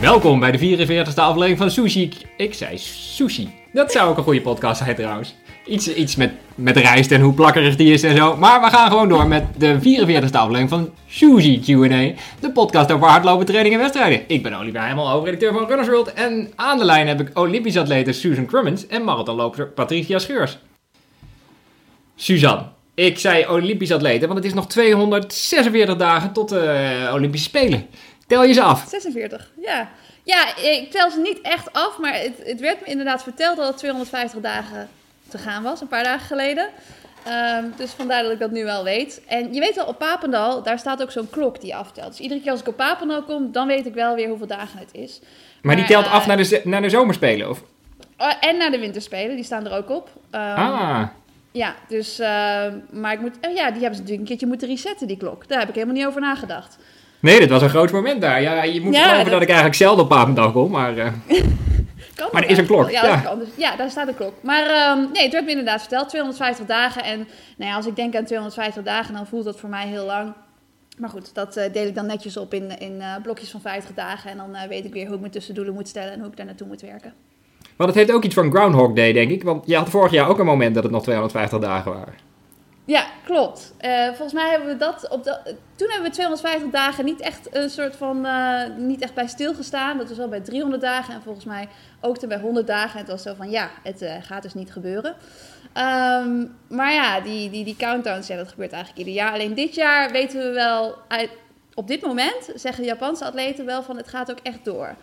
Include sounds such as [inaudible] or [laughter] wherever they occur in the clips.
Welkom bij de 44e aflevering van Sushi. Ik zei sushi. Dat zou ook een goede podcast zijn trouwens. Iets, iets met, met rijst en hoe plakkerig die is en zo. Maar we gaan gewoon door met de 44e aflevering van Sushi Q&A. De podcast over hardlopen, training en wedstrijden. Ik ben Olivier Heimel, hoofdredacteur van Runners World. En aan de lijn heb ik Olympisch atlete Susan Crummins en marathonloper Patricia Scheurs. Suzanne, ik zei Olympisch atlete, want het is nog 246 dagen tot de Olympische Spelen. Tel je ze af. 46, ja. Ja, ik tel ze niet echt af, maar het, het werd me inderdaad verteld dat het 250 dagen te gaan was, een paar dagen geleden. Ehm, dus vandaar dat ik dat nu wel weet. En je weet wel, op Papendal, daar staat ook zo'n klok die aftelt. Dus iedere keer als ik op Papendal kom, dan weet ik wel weer hoeveel dagen het is. Maar, die telt af naar de, naar de zomerspelen, of? Oh, en naar de winterspelen, die staan er ook op. Um, ah. Ja, dus, ehm, maar ik moet, oh ja, die hebben ze natuurlijk een keertje moeten resetten, die klok. Daar heb ik helemaal niet over nagedacht. Nee, dit was een groot moment daar. Ja, je moet ja, geloven dat... dat... ik eigenlijk zelden op Papendal kom, maar... [laughs] Uh... maar er is een klok. Ja, ja. Dus, ja, daar staat een klok. Maar um, nee, het werd me inderdaad verteld, 250 dagen. En nou ja, als ik denk aan 250 dagen, dan voelt dat voor mij heel lang. Maar goed, dat uh, deel ik dan netjes op in, in uh, blokjes van 50 dagen. En dan uh, weet ik weer hoe ik mijn tussendoelen moet stellen en hoe ik daar naartoe moet werken. Maar dat heeft ook iets van Groundhog Day, denk ik. Want je had vorig jaar ook een moment dat het nog 250 dagen waren. Ja, klopt. Uh, volgens mij hebben we dat op toen hebben we 250 dagen niet echt een soort van uh, niet echt bij stilgestaan. Dat was wel bij 300 dagen en volgens mij ook toen bij 100 dagen. En het was zo van ja, het uh, gaat dus niet gebeuren. Um, maar ja, die, die, die countdowns, ja, dat gebeurt eigenlijk ieder jaar. Alleen dit jaar weten we wel, op dit moment zeggen de Japanse atleten wel van het gaat ook echt door.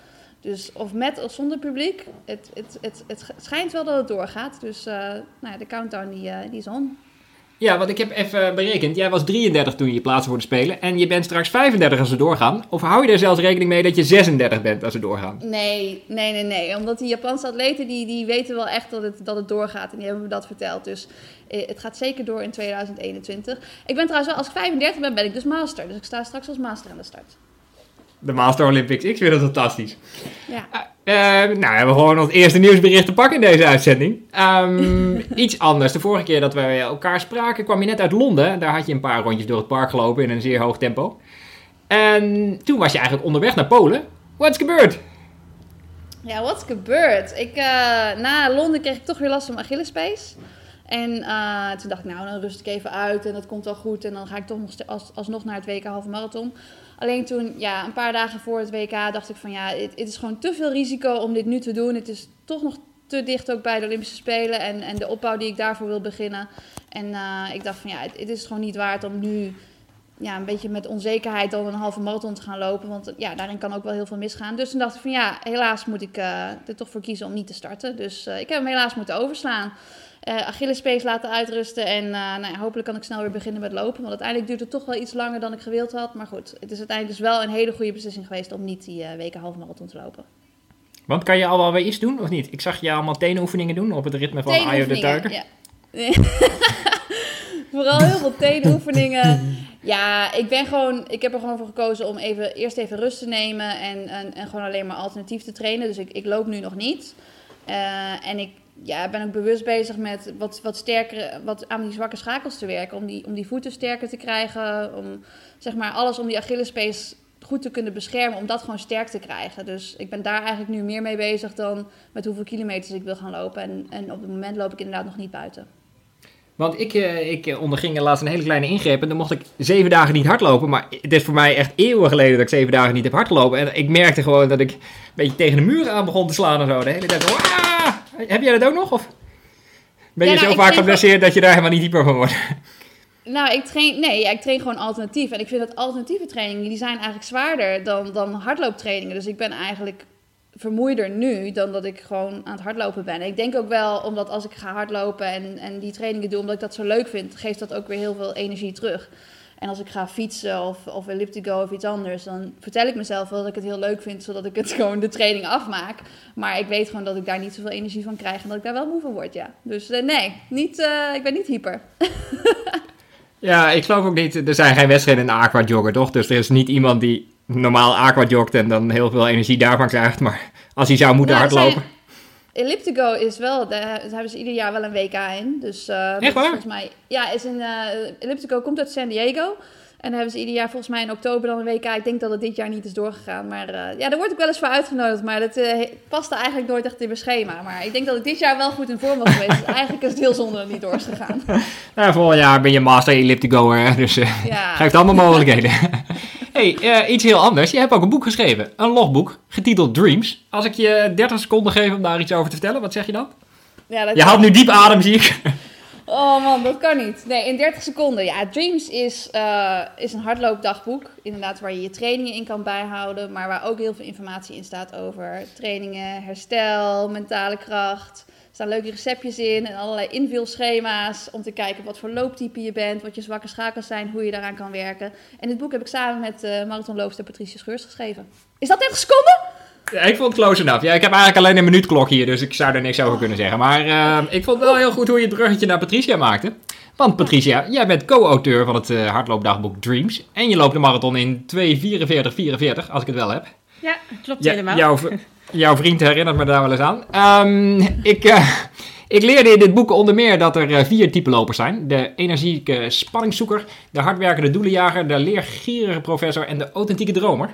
Dus of met of zonder publiek, het, het, het, het schijnt wel dat het doorgaat. Dus nou ja, de countdown die, die is on. Ja, want ik heb even berekend. Jij was 33 toen je je plaatsen voor de Spelen. En je bent straks 35 als ze doorgaan. Of hou je er zelfs rekening mee dat je 36 bent als ze doorgaan? Nee, nee, nee, nee. Omdat die Japanse atleten, die, die weten wel echt dat het, dat het doorgaat. En die hebben me dat verteld. Dus eh, het gaat zeker door in 2021. Ik ben trouwens wel, als ik 35 ben, ben ik dus master. Dus ik sta straks als master aan de start de Master Olympics. Ik vind dat fantastisch. Ja. Uh, nou, we hebben gewoon ons eerste nieuwsbericht te pakken in deze uitzending. Um, [laughs] iets anders. De vorige keer dat we elkaar spraken, kwam je net uit Londen. Daar had je een paar rondjes door het park gelopen in een zeer hoog tempo. En toen was je eigenlijk onderweg naar Polen. What's gebeurd? Ja, what's gebeurd? Ik, uh, na Londen kreeg ik toch weer last van mijn Achillespees. En uh, toen dacht ik, nou, dan rust ik even uit en dat komt wel goed. En dan ga ik toch nog als, alsnog naar het WK halve marathon. Alleen toen, ja, een paar dagen voor het WK dacht ik van ja, het, het, is gewoon te veel risico om dit nu te doen. Het is toch nog te dicht ook bij de Olympische Spelen en, en de opbouw die ik daarvoor wil beginnen. En uh, ik dacht van ja, het, het, is gewoon niet waard om nu ja, een beetje met onzekerheid dan een halve marathon te gaan lopen. Want ja, daarin kan ook wel heel veel misgaan. Dus toen dacht ik van ja, helaas moet ik uh, er toch voor kiezen om niet te starten. Dus uh, ik heb hem helaas moeten overslaan uh, Achillespees laten uitrusten. En uh, nou ja, hopelijk kan ik snel weer beginnen met lopen. Want uiteindelijk duurt het toch wel iets langer dan ik gewild had. Maar goed, het is uiteindelijk dus wel een hele goede beslissing geweest om niet die uh, weken halve marathon te lopen. Want kan je al wel weer iets doen of niet? Ik zag je allemaal tenenoefeningen doen op het ritme van Ayo de Tuiker. Ja. [laughs] Vooral heel veel tenenoefeningen. Ja, ik ben gewoon, ik heb er gewoon voor gekozen om even, eerst even rust te nemen en, en, en gewoon alleen maar alternatief te trainen. Dus ik, ik loop nu nog niet. en ik ja, ben ook bewust bezig met wat, wat sterker, wat aan die zwakke schakels te werken. Om die, om die voeten sterker te krijgen. Om zeg maar alles om die Achillespees goed te kunnen beschermen. Om dat gewoon sterk te krijgen. Dus ik ben daar eigenlijk nu meer mee bezig dan met hoeveel kilometers ik wil gaan lopen. En, en op het moment loop ik inderdaad nog niet buiten. Want ik, eh, ik onderging laatst een hele kleine ingreep en dan mocht ik zeven dagen niet hardlopen. Maar het is voor mij echt eeuwen geleden dat ik zeven dagen niet heb hardgelopen. En ik merkte gewoon dat ik een beetje tegen de muur aan begon te slaan en zo. De hele tijd, heb jij dat ook nog? Of ben je nou, zo vaak geblesseerd dat je daar helemaal niet dieper van wordt? [laughs] Nou, ik train, nee, ja, ik train gewoon alternatief. En ik vind dat alternatieve trainingen, die zijn eigenlijk zwaarder dan, dan hardlooptrainingen. Dus ik ben eigenlijk vermoeider nu dan dat ik gewoon aan het hardlopen ben. ik denk ook wel, omdat als ik ga hardlopen en, en die trainingen doe, omdat ik dat zo leuk vind, geeft dat ook weer heel veel energie terug. En als ik ga fietsen of, of elliptico of iets anders, dan vertel ik mezelf wel dat ik het heel leuk vind, zodat ik het [laughs] gewoon de training afmaak. Maar ik weet gewoon dat ik daar niet zoveel energie van krijg en dat ik daar wel moe van word, ja. Dus uh, nee, niet, uh, ik ben niet hyper. [laughs] ja, ik geloof ook niet, er zijn geen wedstrijden in aqua jogger, toch? Dus er is niet iemand die normaal aqua jogt en dan heel veel energie daarvan krijgt. Maar als hij zou moeten nou, hardlopen... Elliptico is wel, daar hebben ze ieder jaar wel een WK in. Dus, uh, Echt waar? Volgens mij, ja, is in, uh, Elliptico komt uit San Diego. En dan hebben ze ieder jaar volgens mij in oktober dan een WK. Ik denk dat het dit jaar niet is doorgegaan. Maar uh, ja, daar word ik wel eens voor uitgenodigd. Maar dat uh, paste eigenlijk nooit echt in mijn schema. Maar ik denk dat ik dit jaar wel goed in vorm was geweest. Dus eigenlijk is het heel zonde dat het niet door is gegaan. [laughs] Nou, volgend jaar ben je master ellipticoer. Dus uh, ja. geeft allemaal mogelijkheden. [laughs] hey, iets heel anders. Je hebt ook een boek geschreven. Een logboek, getiteld Dreams. Als ik je 30 seconden geef om daar iets over te vertellen, wat zeg je dan? Ja, dat je haalt nu diep adem, zie ik. Oh man, dat kan niet. Nee, in 30 seconden. Ja, Dreams is, uh, is een hardloopdagboek. Inderdaad, waar je je trainingen in kan bijhouden. Maar waar ook heel veel informatie in staat over trainingen, herstel, mentale kracht. Er staan leuke receptjes in en allerlei invulschema's. Om te kijken wat voor looptype je bent, wat je zwakke schakels zijn, hoe je daaraan kan werken. En dit boek heb ik samen met uh, marathonloopster Patricia Scheurs geschreven. Is dat 30 seconden? Ja, ik vond het close enough. Ja, ik heb eigenlijk alleen een minuutklok hier, dus ik zou er niks over kunnen zeggen. Maar uh, ik vond wel heel goed hoe je het bruggetje naar Patricia maakte. Want Patricia, jij bent co-auteur van het uh, hardloopdagboek Dreams. En je loopt de marathon in 2.44.44, als ik het wel heb. Ja, klopt ja, helemaal. Jouw, [laughs] jouw, vriend herinnert me daar wel eens aan. Um, ik... Uh, ik leerde in dit boek onder meer dat er vier typen lopers zijn. De energieke spanningszoeker, de hardwerkende doelenjager, de leergierige professor en de authentieke dromer.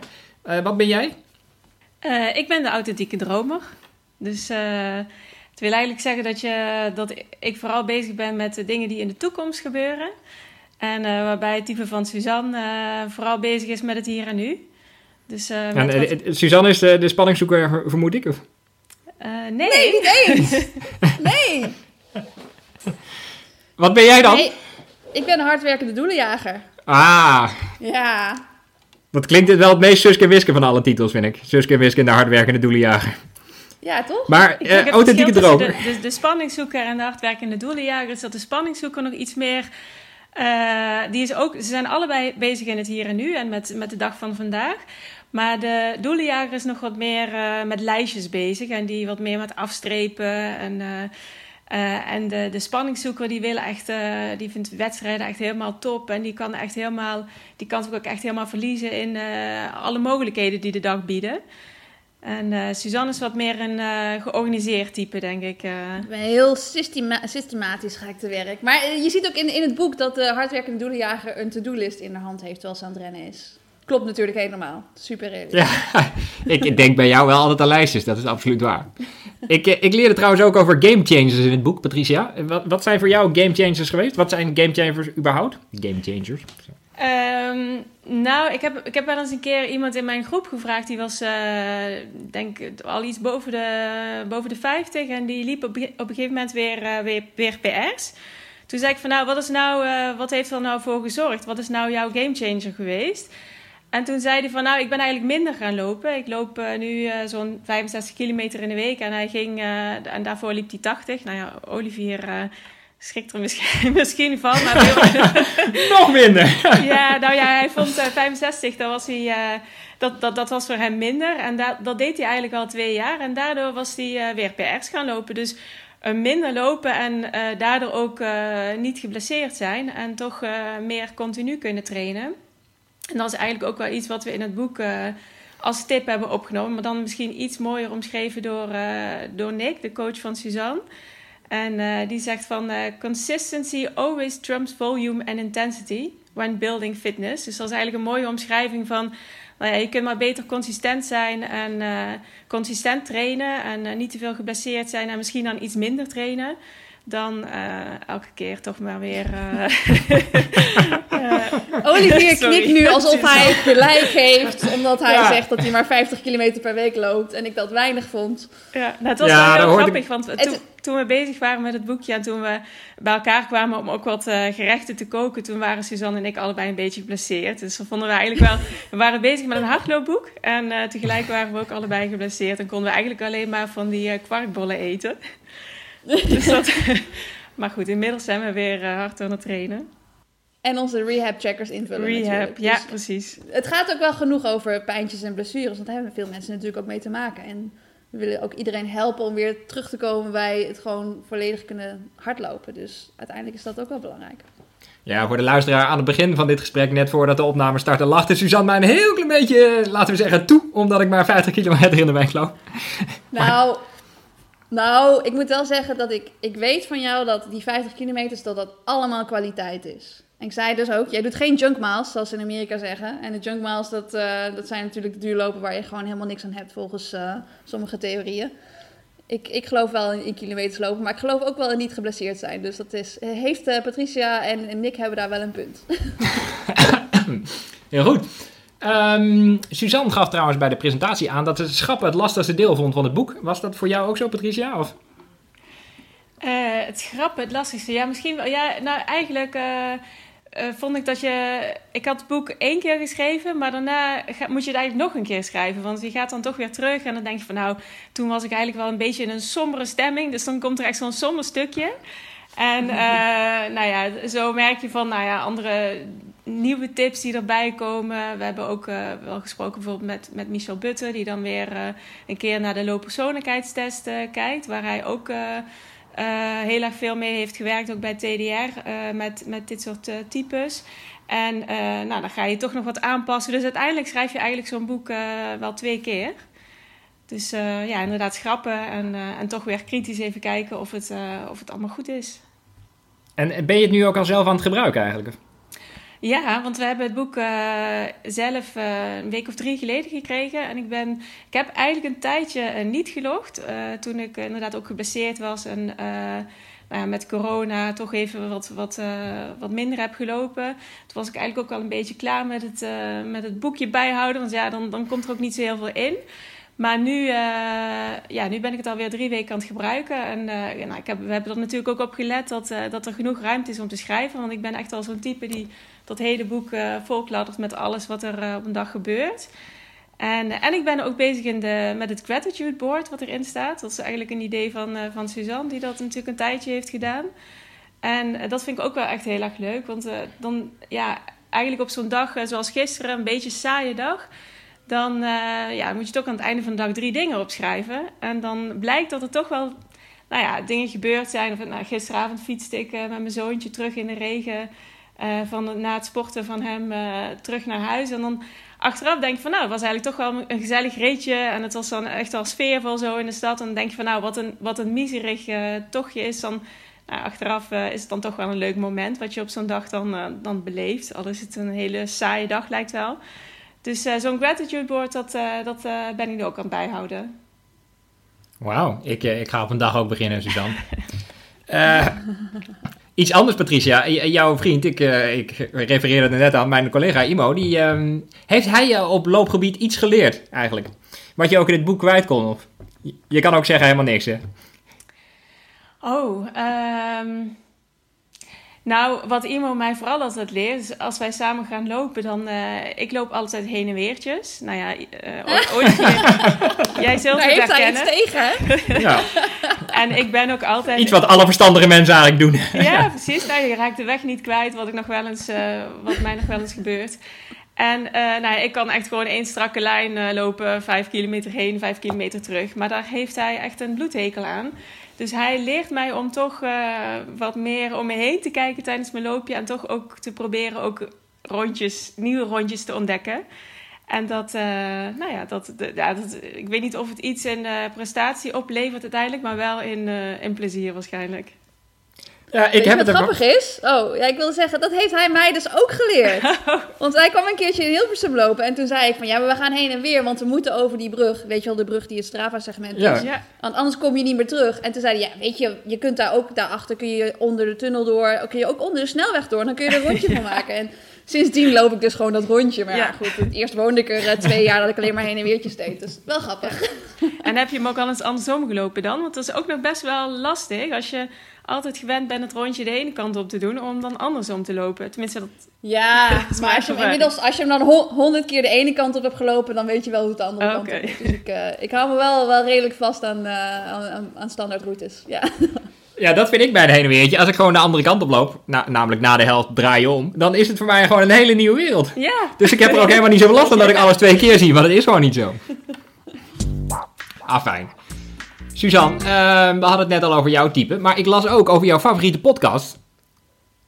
Uh, wat ben jij? Ik ben de authentieke dromer. Dus het wil eigenlijk zeggen dat, je, dat ik vooral bezig ben met de dingen die in de toekomst gebeuren. En waarbij het type van Suzanne vooral bezig is met het hier en nu. Dus, en, wat... Suzanne is de, de spanningszoeker, vermoed ik? Of? nee. nee, niet eens. [laughs] nee. [laughs] Wat ben jij dan? Nee, ik ben een hardwerkende doelenjager. Ah. Ja. Dat klinkt wel het meest Suske en Wiske van alle titels, vind ik. Suske en Wiske en de hardwerkende doelenjager. Ja, toch? Maar uh, authentieke droom. De, de, de spanningszoeker en de hardwerkende doelenjager is dat de spanningszoeker nog iets meer... Uh, die is ook, ze zijn allebei bezig in het hier en nu en met, met de dag van vandaag. Maar de doelenjager is nog wat meer uh, met lijstjes bezig en die wat meer met afstrepen en... Uh, en de, de spanningszoeker die wil echt, die vindt wedstrijden echt helemaal top. En die kan echt helemaal, die kan ook echt helemaal verliezen in alle mogelijkheden die de dag bieden. En Suzanne is wat meer een georganiseerd type, denk ik. Heel systema systematisch ga ik te werk. Maar je ziet ook in, in het boek dat de hardwerkende doelenjager een to-do-list in de hand heeft terwijl ze aan het rennen is. Klopt natuurlijk helemaal. Super realistisch. Ja, [laughs] ik denk bij jou wel altijd aan lijstjes. Dat is absoluut waar. ik, eh, ik leerde trouwens ook over game changers in het boek, Patricia. Wat, wat zijn voor jou game changers geweest? Wat zijn game changers überhaupt? Game changers. Um, nou, ik heb, ik heb wel eens een keer iemand in mijn groep gevraagd. Die was, uh, denk al iets boven de, boven de 50. En die liep op, op een gegeven moment weer, uh, weer, PR's. Toen zei ik van nou, wat, is nou uh, wat heeft er nou voor gezorgd? Wat is nou jouw game changer geweest? En toen zei hij van, nou, ik ben eigenlijk minder gaan lopen. Ik loop nu zo'n 65 kilometer in de week. En hij ging, en daarvoor liep hij 80. Nou ja, Olivier schrikt er misschien, [laughs] misschien van. Maar [laughs] Nog minder! [laughs] ja, nou ja, hij vond 65, dat was, hij, dat, dat, dat was voor hem minder. En dat, dat deed hij eigenlijk al twee jaar. En daardoor was hij weer PR's gaan lopen. Dus minder lopen en daardoor ook niet geblesseerd zijn. En toch meer continu kunnen trainen. En dat is eigenlijk ook wel iets wat we in het boek uh, als tip hebben opgenomen. Maar dan misschien iets mooier omschreven door, uh, door Nick, de coach van Suzanne. En uh, die zegt van consistency always trumps volume and intensity when building fitness. Dus dat is eigenlijk een mooie omschrijving van... Nou ja, je kunt maar beter consistent zijn en consistent trainen... en niet te veel geblesseerd zijn en misschien dan iets minder trainen dan uh, elke keer toch maar weer. Uh, [laughs] Olivier [laughs] knikt nu alsof hij gelijk heeft, omdat hij zegt dat hij maar 50 kilometer per week loopt en ik dat weinig vond. Ja, nou, het was ja, wel heel grappig, want toen, toen, we bezig waren met het boekje en toen we bij elkaar kwamen om ook wat uh, gerechten te koken, toen waren Suzanne en ik allebei een beetje geblesseerd. Dus we vonden we eigenlijk wel, [laughs] we waren bezig met een hardloopboek en tegelijk waren we ook allebei geblesseerd en konden we eigenlijk alleen maar van die kwarkbollen eten. [laughs] Dus dat, [laughs] maar goed, inmiddels zijn we weer uh, hard aan het trainen. En onze rehab checkers invullen Rehab, ja, dus precies. Het gaat ook wel genoeg over pijntjes en blessures, want daar hebben veel mensen natuurlijk ook mee te maken. En we willen ook iedereen helpen om weer terug te komen bij het gewoon volledig kunnen hardlopen. Dus uiteindelijk is dat ook wel belangrijk. Ja, voor de luisteraar aan het begin van dit gesprek, net voordat de opname startte, lachte Suzanne mij een heel klein beetje, laten we zeggen, toe, omdat ik maar 50 kilometer in de week loop. Nou, nou, ik moet wel zeggen dat ik, ik weet van jou dat die 50 kilometer dat dat allemaal kwaliteit is. En ik zei dus ook, jij doet geen junk miles, zoals ze in Amerika zeggen. En de junk miles, dat, eh, dat zijn natuurlijk de duurlopen waar je gewoon helemaal niks aan hebt volgens eh, sommige theorieën. Ik, ik geloof wel in, in kilometers lopen, maar ik geloof ook wel in niet geblesseerd zijn. Dus dat is, heeft eh, Patricia en, en Nick hebben daar wel een punt. [laughs] Heel goed. Ehm, Suzanne gaf trouwens bij de presentatie aan dat ze schrappen het lastigste deel vond van het boek. Was dat voor jou ook zo, Patricia? Of? Eh, het grappen, het lastigste. Ja, misschien wel. Ja, nou, eigenlijk eh, eh, vond ik dat je... Ik had het boek één keer geschreven, maar daarna moet je het eigenlijk nog een keer schrijven. Want je gaat dan toch weer terug en dan denk je van... Nou, toen was ik eigenlijk wel een beetje in een sombere stemming. Dus dan komt er echt zo'n somber stukje. En eh, [laughs] nou ja, zo merk je van, nou ja, andere nieuwe tips die erbij komen. We hebben ook eh, wel gesproken bijvoorbeeld met, met Michel Butte, die dan weer eh, een keer naar de looppersoonlijkheidstest kijkt, waar hij ook heel erg veel mee heeft gewerkt, ook bij TDR, met, met dit soort types. En nou, dan ga je toch nog wat aanpassen. Dus uiteindelijk schrijf je eigenlijk zo'n boek wel twee keer. Dus eh, ja, inderdaad schrappen en, eh, en toch weer kritisch even kijken of het, eh, of het allemaal goed is. En ben je het nu ook al zelf aan het gebruiken eigenlijk? Ja, want we hebben het boek zelf een week of drie geleden gekregen. En ik, ben, ik heb eigenlijk een tijdje niet gelogd. toen ik inderdaad ook geblesseerd was en nou ja, met corona toch even wat, wat, wat minder heb gelopen. Toen was ik eigenlijk ook al een beetje klaar met het, met het boekje bijhouden. Want ja, dan, dan komt er ook niet zo heel veel in. Maar nu, eh, ja, nu ben ik het alweer drie weken aan het gebruiken. En eh, nou, ik heb, we hebben er natuurlijk ook op gelet dat, eh, dat er genoeg ruimte is om te schrijven. Want ik ben echt al zo'n type die dat hele boek volkladdert met alles wat er op een dag gebeurt. En, en ik ben ook bezig in de, met het gratitude board wat erin staat. Dat is eigenlijk een idee van, van Suzanne, die dat natuurlijk een tijdje heeft gedaan. En dat vind ik ook wel echt heel erg leuk. Want dan, ja, eigenlijk op zo'n dag zoals gisteren, een beetje saaie dag. Dan eh, ja, moet je toch aan het einde van de dag drie dingen opschrijven. En dan blijkt dat er toch wel nou ja, dingen gebeurd zijn. Of, nou, gisteravond fietste ik eh, met mijn zoontje terug in de regen. eh, van, na het sporten van hem terug naar huis. En dan achteraf denk je van nou, het was eigenlijk toch wel een gezellig reetje. En het was dan echt wel sfeervol zo in de stad. En dan denk je van nou, wat een, wat een miserig tochtje is. Dan, nou, achteraf is het dan toch wel een leuk moment wat je op zo'n dag dan, dan beleeft. Al is het een hele saaie dag, lijkt wel. Dus eh, zo'n gratitude board, dat, eh, dat eh, ben ik nu ook aan het bijhouden. Wauw, ik, ik ga op een dag ook beginnen, Suzanne. [laughs] Iets anders, Patricia. J- jouw vriend, ik, ik refereerde er net aan, mijn collega Imo, die, ehm, heeft hij je op loopgebied iets geleerd eigenlijk? Wat je ook in het boek kwijt kon? Of? Je- Je kan ook zeggen helemaal niks, hè? Oh, ehm, nou, wat Imo mij vooral altijd leert, is als wij samen gaan lopen, dan... eh, ik loop altijd heen en weertjes. Nou ja, eh, ooit, [laughs] Jij zult Daar het heeft hij iets tegen, hè? Ja, [laughs] En ik ben ook altijd... iets wat alle verstandige mensen eigenlijk doen. Ja, [laughs] precies. Nou, je raakt de weg niet kwijt, wat, ik nog wel eens, eh, wat mij nog wel eens gebeurt. En eh, nou, ja, ik kan echt gewoon één strakke lijn eh, lopen, vijf kilometer heen, vijf kilometer terug. Maar daar heeft hij echt een bloedhekel aan. Dus hij leert mij om toch eh, wat meer om me heen te kijken tijdens mijn loopje. En toch ook te proberen ook rondjes, nieuwe rondjes te ontdekken. En dat, eh, nou ja, dat, ja, dat, ik weet niet of het iets in eh, prestatie oplevert uiteindelijk, maar wel in, in plezier waarschijnlijk. Ja, ik heb wat het grappig is? Oh, ja, ik wilde zeggen, dat heeft hij mij dus ook geleerd. [laughs] Want hij kwam een keertje in Hilversum lopen en toen zei ik van, ja, maar we gaan heen en weer, want we moeten over die brug. Weet je wel, de brug die het Strava-segment Ja. is. Ja. Want anders kom je niet meer terug. En toen zei hij, ja, weet je, je kunt daar ook, daarachter kun je onder de tunnel door, kun je ook onder de snelweg door. Dan kun je er een rondje van [laughs] maken. En sindsdien loop ik dus gewoon dat rondje. Maar ja, Ja. goed, eerst woonde ik er eh, twee jaar dat ik alleen maar heen en weertjes deed. Dus wel grappig. En heb je hem ook al eens andersom gelopen dan? Want dat is ook nog best wel lastig als je altijd gewend bent het rondje de ene kant op te doen, om dan andersom te lopen. Tenminste, dat, Ja, [laughs] maar als je, hem inmiddels, als je hem dan ho- honderd keer de ene kant op hebt gelopen, dan weet je wel hoe het de andere Oké. kant op. Dus ik, eh, ik hou me wel, wel redelijk vast aan, eh, aan, aan, aan standaardroutes. Ja. Ja, dat vind ik bij de heen en weertje. Als ik gewoon de andere kant op loop, na- namelijk na de helft draaien om, dan is het voor mij gewoon een hele nieuwe wereld. ja, Dus ik heb er ook helemaal niet zoveel last van dat ik alles twee keer zie, maar dat is gewoon niet zo. Ah, fijn. Suzanne, ehm, we hadden het net al over jouw type, maar ik las ook over jouw favoriete podcast.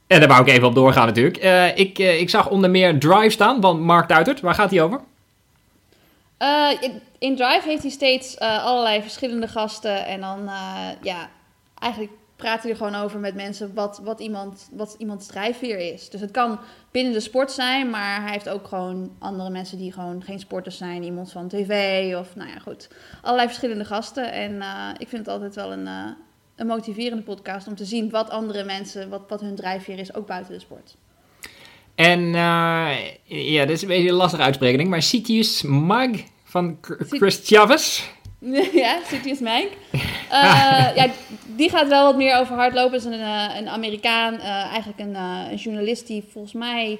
En daar wou ik even op doorgaan natuurlijk. Eh, ik, eh, ik zag onder meer Drive staan van Mark Duitert. Waar gaat die over? Eh, in, Drive heeft hij steeds allerlei verschillende gasten. En dan, ja, eigenlijk praat hij er gewoon over met mensen wat, wat, iemand, wat iemands drijfveer is. Dus het kan binnen de sport zijn, maar hij heeft ook gewoon andere mensen die gewoon geen sporters zijn. Iemand van tv of nou ja, goed. Allerlei verschillende gasten. En uh, ik vind het altijd wel een, uh, een motiverende podcast om te zien wat andere mensen, wat, wat hun drijfveer is, ook buiten de sport. En uh, ja, dit is een beetje een lastige uitspreking, maar Citius Mag van Chris Chavez. [laughs] ja, Citius Mag. Uh, ja, die gaat wel wat meer over hardlopen. is een, een Amerikaan, uh, eigenlijk een, een, journalist die volgens mij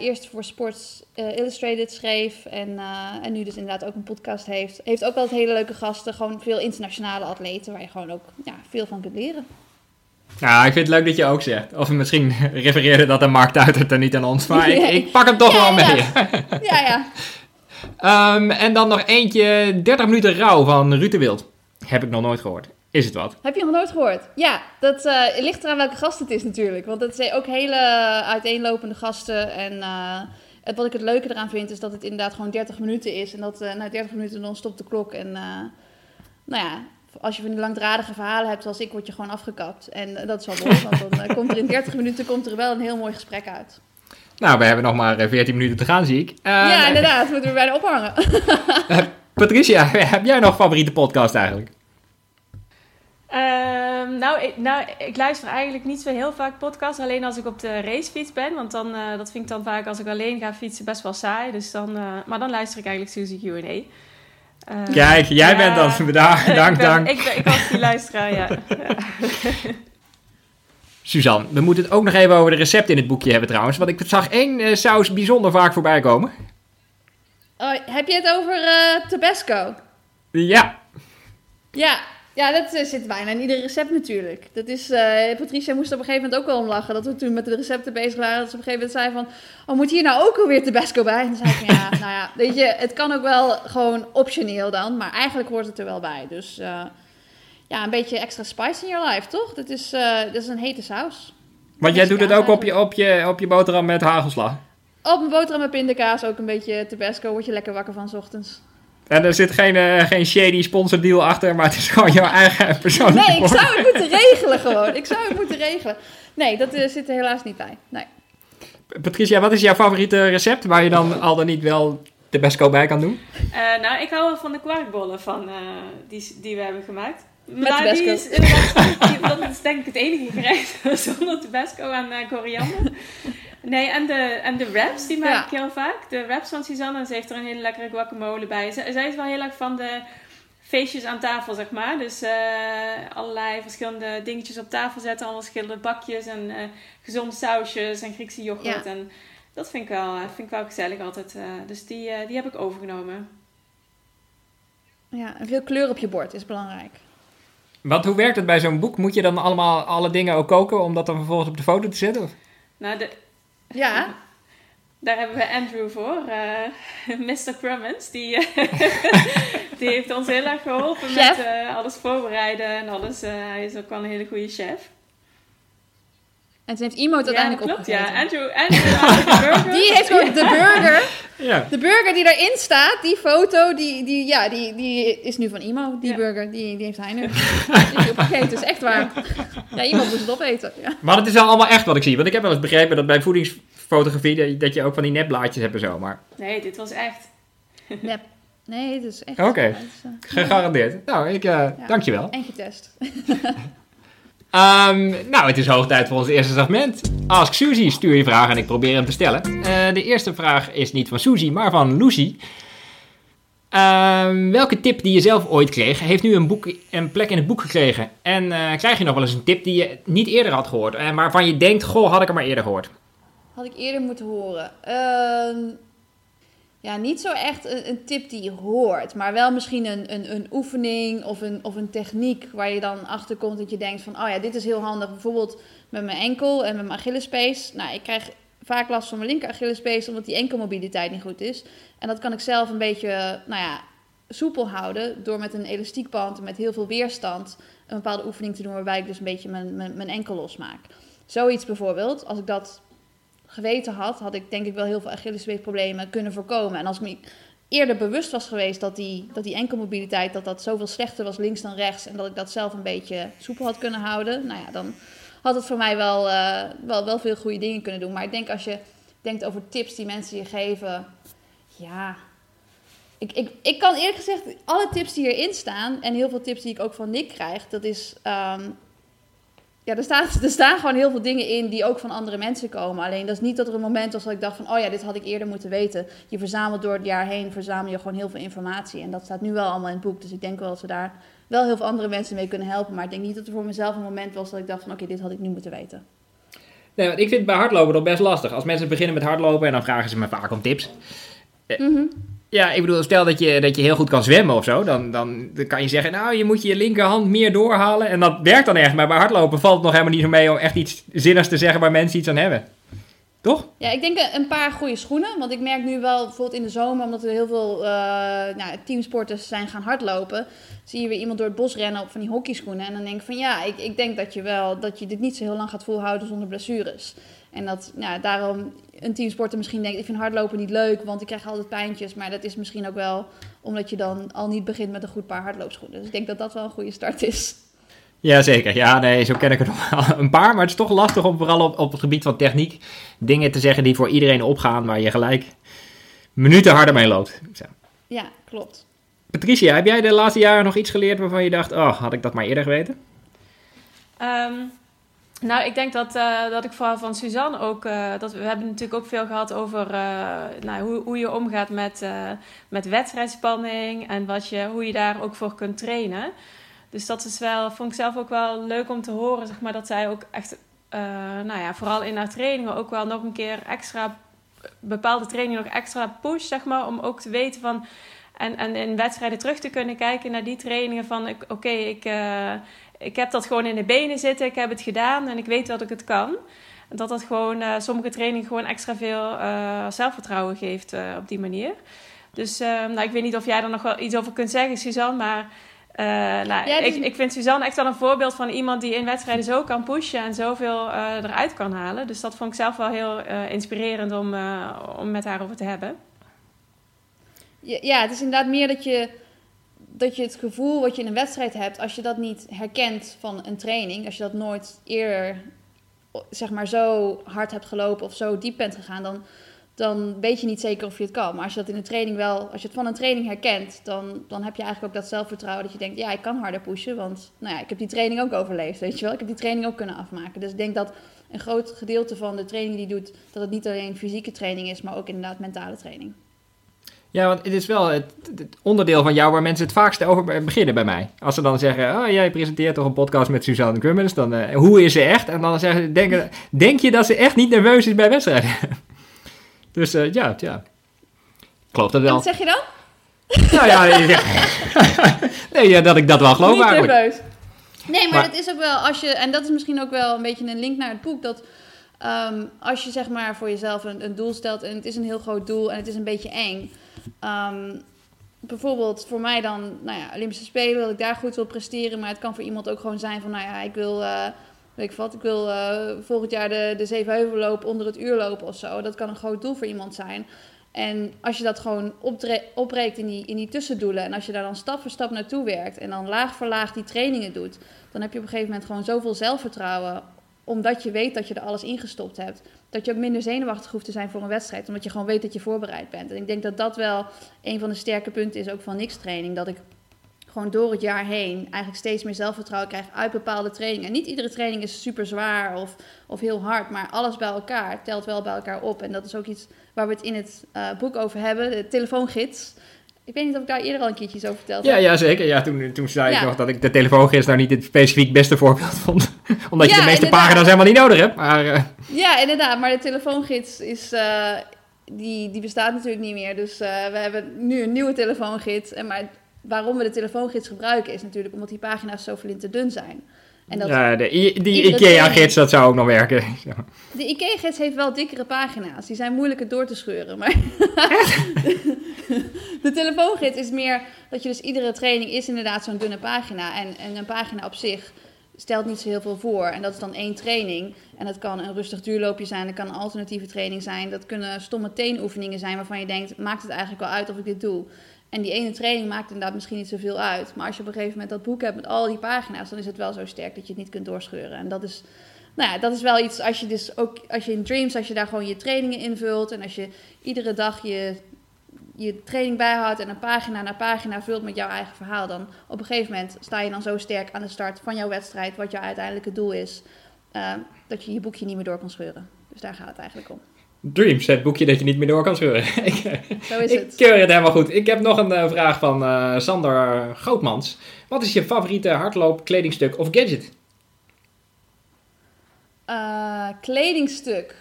eerst voor Sports Illustrated schreef. En, en nu dus inderdaad ook een podcast heeft. Heeft ook wel hele leuke gasten. Gewoon veel internationale atleten waar je gewoon ook ja, veel van kunt leren. Nou, ik vind het leuk dat je ook zegt. Of misschien [laughs] refereerde dat aan Mark Tuitert en niet aan ons. Maar ik, [laughs] ik pak hem toch ja, wel mee. Ja, ja. Um, en dan nog eentje, 30 minuten rouw van Ruud Wild. Heb ik nog nooit gehoord. Is het wat? Heb je nog nooit gehoord? Ja, dat uh, ligt eraan welke gast het is natuurlijk. Want het zijn ook hele uiteenlopende gasten. En uh, het, wat ik het leuke eraan vind, is dat het inderdaad gewoon 30 minuten is. En dat uh, na 30 minuten dan stopt de klok. En nou ja, als je van die langdradige verhalen hebt zoals ik, word je gewoon afgekapt. En dat is wel mooi, want dan komt er in 30 minuten komt er wel een heel mooi gesprek uit. Nou, we hebben nog maar 14 minuten te gaan, zie ik. Uh, ja, inderdaad. Moeten we bijna ophangen. uh, [laughs] Patricia, [laughs] heb jij nog favoriete podcast eigenlijk? Um, nou, ik, nou, ik luister eigenlijk niet zo heel vaak podcasts. Alleen als ik op de racefiets ben. Want dan, uh, dat vind ik dan vaak als ik alleen ga fietsen best wel saai. Dus dan, uh, maar dan luister ik eigenlijk Suzy Q&A. Uh, Kijk, jij ja, bent dan [laughs] vandaag. Dank, ik ben, dank. Ik, ben, ik was die luisteraar, ja. Suzanne, we moeten het ook nog even over de recepten in het boekje hebben trouwens. Want ik zag één uh, saus bijzonder vaak voorbij komen. Oh, heb je het over uh, Tabasco? Ja. Ja, ja, dat uh, zit bijna in ieder recept natuurlijk. Dat is, Patricia moest op een gegeven moment ook wel om lachen. Dat we toen met de recepten bezig waren. Dat ze op een gegeven moment zei van... Oh, moet hier nou ook alweer Tabasco bij? En dan zei ik ja, [laughs] nou ja, weet je... Het kan ook wel gewoon optioneel dan. Maar eigenlijk hoort het er wel bij. Dus ja, een beetje extra spice in your life, toch? Dat is, dat is een hete saus. Want jij doet het ook op je, op, je, op je boterham met hagelslag? Op een boterham met pindakaas ook een beetje Tabasco. Word je lekker wakker van 's ochtends. En er zit geen, uh, geen shady sponsordeal achter, maar het is gewoon jouw eigen persoonlijke Nee, ik zou het moeten regelen gewoon. Ik zou het moeten regelen. Nee, dat uh, zit er helaas niet bij. Nee. Patricia, wat is jouw favoriete recept waar je dan al dan niet wel de Besco bij kan doen? Uh, nou, ik hou wel van de kwarkbollen van, die, die we hebben gemaakt. Met maar die is dat is denk ik het enige gerecht [laughs] zonder Tabasco en koriander. Nee, en de, en de wraps, die maak Ja. ik heel vaak. De wraps van Suzanne, ze heeft er een hele lekkere guacamole bij. Zij, zij is wel heel erg van de feestjes aan tafel, zeg maar. Dus eh, allerlei verschillende dingetjes op tafel zetten. Allemaal verschillende bakjes en eh gezonde sausjes en Griekse yoghurt. Ja. En dat vind ik wel, eh, vind ik wel gezellig altijd. eh. dus die, eh, die heb ik overgenomen. Ja, en veel kleur op je bord is belangrijk. Want hoe werkt het bij zo'n boek? Moet je dan allemaal alle dingen ook koken om dat dan vervolgens op de foto te zetten? Of? Nou, de, Ja, [laughs] Daar hebben we Andrew voor, eh, [laughs] Mr. Crummins. Die, eh, [laughs] die heeft ons heel erg geholpen Chef. met eh, alles voorbereiden en alles. eh, hij is ook wel een hele goede chef. En toen heeft iemand uiteindelijk ja, klopt. opgegeten. Ja, Andrew, Andrew. [laughs] Die heeft gewoon de burger, Ja. de burger die daarin staat, die foto, die, die, ja, die, die is nu van Imo. Die Ja. burger, die, die heeft hij nu. [laughs] Die opgegeten, is echt waar. Ja, iemand moest het opeten. Ja. Maar het is wel allemaal echt wat ik zie. Want ik heb wel eens begrepen dat bij voedingsfotografie dat je- ook van die nepblaadjes hebt en zo. Maar Nee, dit was echt. [laughs] Nep. Nee, het is echt. Oké. het eh, gegarandeerd. Nou, ik, eh dankjewel. En getest. Ehm, nou, het is hoog tijd voor ons eerste segment. Ask Suzy, stuur je vraag en ik probeer hem te stellen. Eh, de eerste vraag is niet van Suzy, maar van Lucy. Ehm, welke tip die je zelf ooit kreeg, heeft nu een, boek, plek in het boek gekregen? En eh, krijg je nog wel eens een tip die je niet eerder had gehoord, en waarvan je denkt, goh, had ik er maar eerder gehoord? Had ik eerder moeten horen. Ja, niet zo echt een, tip die hoort, maar wel misschien een, een, een oefening of een, of een techniek waar je dan achter komt dat je denkt van, oh ja, dit is heel handig. Bijvoorbeeld met mijn enkel en met mijn Achillespees. Nou, ik krijg vaak last van mijn linker Achillespees omdat die enkelmobiliteit niet goed is. En dat kan ik zelf een beetje, nou ja, soepel houden door met een elastiekband met heel veel weerstand een bepaalde oefening te doen waarbij ik dus een beetje mijn, mijn, mijn enkel losmaak. Zoiets bijvoorbeeld, als ik dat geweten had, had ik denk ik wel heel veel Achillespeesproblemen kunnen voorkomen. En als ik me eerder bewust was geweest dat die, dat die enkelmobiliteit dat dat zoveel slechter was links dan rechts en dat ik dat zelf een beetje soepel had kunnen houden, nou ja, dan had het voor mij wel, eh, wel, wel veel goede dingen kunnen doen. Maar ik denk als je denkt over tips die mensen je geven, ja, ik, ik, ik kan eerlijk gezegd, alle tips die hierin staan en heel veel tips die ik ook van Nick krijg, dat is. ehm, ja, er, staat, er staan gewoon heel veel dingen in die ook van andere mensen komen. Alleen dat is niet dat er een moment was dat ik dacht van, oh ja, dit had ik eerder moeten weten. Je verzamelt door het jaar heen, verzamel je gewoon heel veel informatie. En dat staat nu wel allemaal in het boek. Dus ik denk wel dat we daar wel heel veel andere mensen mee kunnen helpen. Maar ik denk niet dat er voor mezelf een moment was dat ik dacht van, oké, dit had ik nu moeten weten. Nee, want ik vind het bij hardlopen nog best lastig. Als mensen beginnen met hardlopen en dan vragen ze me vaak om tips. Mhm. Ja, ik bedoel, stel dat je, dat je heel goed kan zwemmen of zo. Dan, dan, kan je zeggen, nou, je moet je linkerhand meer doorhalen. En dat werkt dan echt. Maar bij hardlopen valt het nog helemaal niet zo mee om echt iets zinnigs te zeggen waar mensen iets aan hebben. Toch? Ja, ik denk een paar goede schoenen. Want ik merk nu wel, bijvoorbeeld in de zomer, omdat er heel veel eh, nou, teamsporters zijn gaan hardlopen, zie je weer iemand door het bos rennen op van die hockeyschoenen. En dan denk ik van ja, ik, ik denk dat je wel, dat je dit niet zo heel lang gaat volhouden zonder blessures. En dat nou, daarom een teamsporter misschien denkt, ik vind hardlopen niet leuk, want ik krijg altijd pijntjes. Maar dat is misschien ook wel omdat je dan al niet begint met een goed paar hardloopschoenen. Dus ik denk dat dat wel een goede start is. Jazeker. Ja, nee, zo ken ik er nog wel een paar. Maar het is toch lastig om vooral op, op het gebied van techniek dingen te zeggen die voor iedereen opgaan, waar je gelijk minuten harder mee loopt. Zo. Ja, klopt. Patricia, heb jij de laatste jaren nog iets geleerd waarvan je dacht, oh, had ik dat maar eerder geweten? Ehm, nou, ik denk dat, eh, dat ik vooral van Suzanne ook... eh, dat we hebben natuurlijk ook veel gehad over eh, nou, hoe, hoe je omgaat met, met wedstrijdspanning... en wat je, hoe je daar ook voor kunt trainen. Dus dat is wel, vond ik zelf ook wel leuk om te horen, zeg maar, dat zij ook echt... nou ja, vooral in haar trainingen ook wel nog een keer extra... bepaalde trainingen nog extra push, zeg maar, om ook te weten van... En, en in wedstrijden terug te kunnen kijken naar die trainingen van... oké, ik... ik heb dat gewoon in de benen zitten, ik heb het gedaan en ik weet dat ik het kan. Dat dat gewoon eh, sommige trainingen gewoon extra veel eh, zelfvertrouwen geeft eh, op die manier. Dus eh, nou, ik weet niet of jij er nog wel iets over kunt zeggen, Suzanne, maar nou, Ja, ik, dus- ik vind Suzanne echt wel een voorbeeld van iemand die in wedstrijden zo kan pushen en zoveel eruit kan halen. Dus dat vond ik zelf wel heel inspirerend om, om met haar over te hebben. Ja, ja, het is inderdaad meer dat je, dat je het gevoel wat je in een wedstrijd hebt, als je dat niet herkent van een training, als je dat nooit eerder zeg maar zo hard hebt gelopen of zo diep bent gegaan, dan, dan weet je niet zeker of je het kan. Maar als je dat in een training wel, als je het van een training herkent, dan, dan heb je eigenlijk ook dat zelfvertrouwen dat je denkt, ja, ik kan harder pushen, want nou ja, ik heb die training ook overleefd, weet je wel. Ik heb die training ook kunnen afmaken. Dus ik denk dat een groot gedeelte van de training die je doet, dat het niet alleen fysieke training is, maar ook inderdaad mentale training. Ja, want het is wel het, het onderdeel van jou waar mensen het vaakst over beginnen bij mij. Als ze dan zeggen, oh, jij presenteert toch een podcast met Suzanne Cummins, dan eh, hoe is ze echt? En dan zeggen ze, denken, denk je dat ze echt niet nerveus is bij wedstrijden? [laughs] dus eh, ja, ja. Ik geloof dat En wel. wat zeg je dan? nou ja, ja. [laughs] nee, ja, dat ik dat wel geloof niet nerveus. Nee, maar, Maar- het is ook wel, als je, en dat is misschien ook wel een beetje een link naar het boek, dat ehm, als je zeg maar voor jezelf een, een doel stelt en het is een heel groot doel en het is een beetje eng. Ehm, bijvoorbeeld voor mij dan, nou ja, Olympische Spelen, dat ik daar goed wil presteren, maar het kan voor iemand ook gewoon zijn van, nou ja, ik wil, eh, weet ik wat, ik wil eh, volgend jaar de, de Zevenheuvel lopen onder het uur lopen of zo. Dat kan een groot doel voor iemand zijn. En als je dat gewoon opreekt in die, in die tussendoelen en als je daar dan stap voor stap naartoe werkt en dan laag voor laag die trainingen doet, dan heb je op een gegeven moment gewoon zoveel zelfvertrouwen, omdat je weet dat je er alles ingestopt hebt, dat je ook minder zenuwachtig hoeft te zijn voor een wedstrijd, omdat je gewoon weet dat je voorbereid bent. En ik denk dat dat wel een van de sterke punten is ook van niks training, dat ik gewoon door het jaar heen eigenlijk steeds meer zelfvertrouwen krijg uit bepaalde trainingen. En niet iedere training is super zwaar of, of heel hard, maar alles bij elkaar telt wel bij elkaar op. En dat is ook iets waar we het in het eh, boek over hebben, de telefoongids. Ik weet niet of ik daar eerder al een keertje over verteld Ja, heb. ja, zeker. Ja, toen, toen zei ik nog dat ik de telefoongids nou niet het specifiek beste voorbeeld vond. [laughs] Omdat je de meeste inderdaad. pagina's helemaal niet nodig hebt. Maar eh, Ja, inderdaad. Maar de telefoongids is, eh, die, die bestaat natuurlijk niet meer. Dus eh, we hebben nu een nieuwe telefoongids. En maar waarom we de telefoongids gebruiken is natuurlijk omdat die pagina's zo te dun zijn. En dat, ja, de, I- die IKEA-gids, dat zou ook nog werken. [laughs] De IKEA-gids heeft wel dikkere pagina's. Die zijn moeilijker door te scheuren. Maar [laughs] de telefoongids is meer dat je dus iedere training is inderdaad zo'n dunne pagina. En, en een pagina op zich stelt niet zo heel veel voor. En dat is dan één training. En dat kan een rustig duurloopje zijn, dat kan een alternatieve training zijn. Dat kunnen stomme teenoefeningen zijn waarvan je denkt, maakt het eigenlijk wel uit of ik dit doe? En die ene training maakt inderdaad misschien niet zoveel uit. Maar als je op een gegeven moment dat boek hebt met al die pagina's, dan is het wel zo sterk dat je het niet kunt doorscheuren. En dat is, nou ja, dat is wel iets als je dus ook, als je in Dreams, als je daar gewoon je trainingen invult en als je iedere dag je, je training bijhoudt en een pagina na pagina vult met jouw eigen verhaal, dan op een gegeven moment sta je dan zo sterk aan de start van jouw wedstrijd, wat jouw uiteindelijke doel is, uh, dat je je boekje niet meer door kan scheuren. Dus daar gaat het eigenlijk om. Dreams, het boekje dat je niet meer door kan scheuren. [laughs] Zo is ik het. keur het helemaal goed. Ik heb nog een uh, vraag van uh, Sander Grootmans. Wat is je favoriete hardloop, kledingstuk of gadget? Kledingstuk.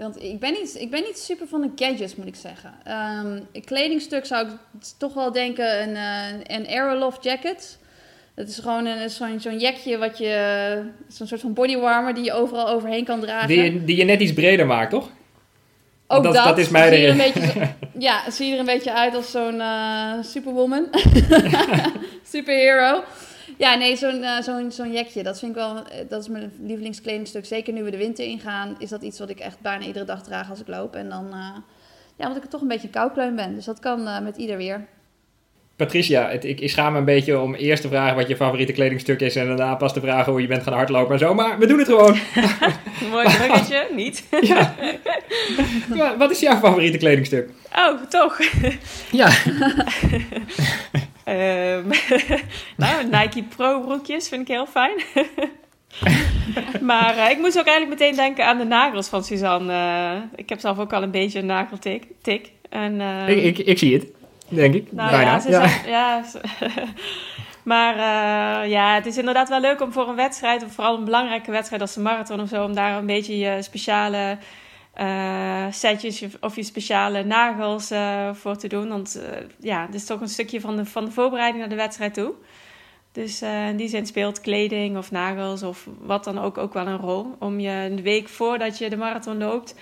Want ik ben, niet, ik ben niet super van de gadgets, moet ik zeggen. Um, een kledingstuk zou ik toch wel denken een, een Aeroloft jacket. Dat is gewoon zo'n zo'n jekje wat je... Zo'n soort van bodywarmer die je overal overheen kan dragen. Die, die je net iets breder maakt, toch? Ook dat, dat, dat is mij zie je er erin. een [laughs] beetje Ja, zie je er een beetje uit als zo'n uh, superwoman. [laughs] Superhero. Ja, nee, zo'n uh, zo'n zo'n jekje, dat vind ik wel, dat is mijn lievelingskledingstuk. Zeker nu we de winter ingaan, is dat iets wat ik echt bijna iedere dag draag als ik loop. En dan, uh, ja, omdat ik toch een beetje een koukleun ben. Dus dat kan uh, met ieder weer. Patricia, het, ik, ik schaam me een beetje om eerst te vragen wat je favoriete kledingstuk is en daarna pas te vragen hoe je bent gaan hardlopen en zo. Maar we doen het gewoon. [laughs] Mooi bruggetje, [laughs] niet? ja. ja. Wat is jouw favoriete kledingstuk? Oh, toch? Ja. [laughs] um, [laughs] nou, Nike Pro broekjes vind ik heel fijn. [laughs] maar uh, ik moest ook eigenlijk meteen denken aan de nagels van Suzanne. Uh, ik heb zelf ook al een beetje een nageltik. Tik. En, uh, ik, ik, ik zie het denk ik. Nou, Bijna. Ja, ze ja. Zijn, ja [laughs] maar uh, ja, het is inderdaad wel leuk om voor een wedstrijd, of vooral een belangrijke wedstrijd als de marathon of zo, om daar een beetje je speciale uh, setjes of je speciale nagels uh, voor te doen. Want ja, het is toch een stukje van de, van de voorbereiding naar de wedstrijd toe. Dus in die zin speelt kleding of nagels of wat dan ook ook wel een rol. Om je een week voordat je de marathon loopt,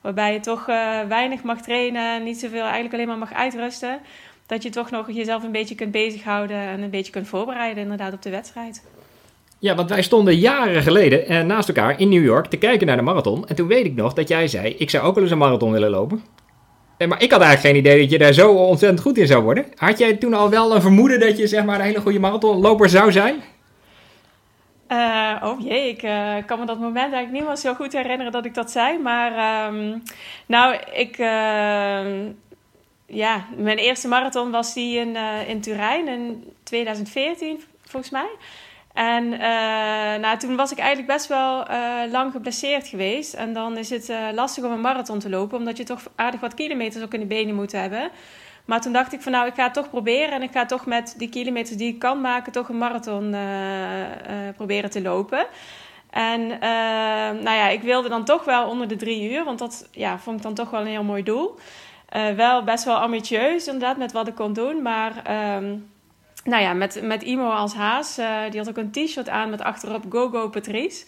waarbij je toch uh, weinig mag trainen, niet zoveel, eigenlijk alleen maar mag uitrusten. Dat je toch nog jezelf een beetje kunt bezighouden en een beetje kunt voorbereiden inderdaad op de wedstrijd. Ja, want wij stonden jaren geleden eh, naast elkaar in New York te kijken naar de marathon. En toen weet ik nog dat jij zei, ik zou ook wel eens een marathon willen lopen. Eh, maar ik had eigenlijk geen idee dat je daar zo ontzettend goed in zou worden. Had jij toen al wel een vermoeden dat je zeg maar een hele goede marathonloper zou zijn? Uh, oh jee, ik uh, kan me dat moment eigenlijk niet meer zo goed herinneren dat ik dat zei. Maar um, nou, ik. Uh, ja, mijn eerste marathon was die in, in Turijn in 2014, volgens mij. En nou, toen was ik eigenlijk best wel lang geblesseerd geweest. En dan is het lastig om een marathon te lopen, omdat je toch aardig wat kilometers ook in de benen moet hebben. Maar toen dacht ik van nou, ik ga het toch proberen. En ik ga toch met die kilometers die ik kan maken, toch een marathon proberen te lopen. En nou ja, ik wilde dan toch wel onder de drie uur. Want dat ja, vond ik dan toch wel een heel mooi doel. wel best wel ambitieus inderdaad met wat ik kon doen. Maar um, nou ja, met, met Imo als haas. die had ook een t-shirt aan met achterop Go Go Patrice.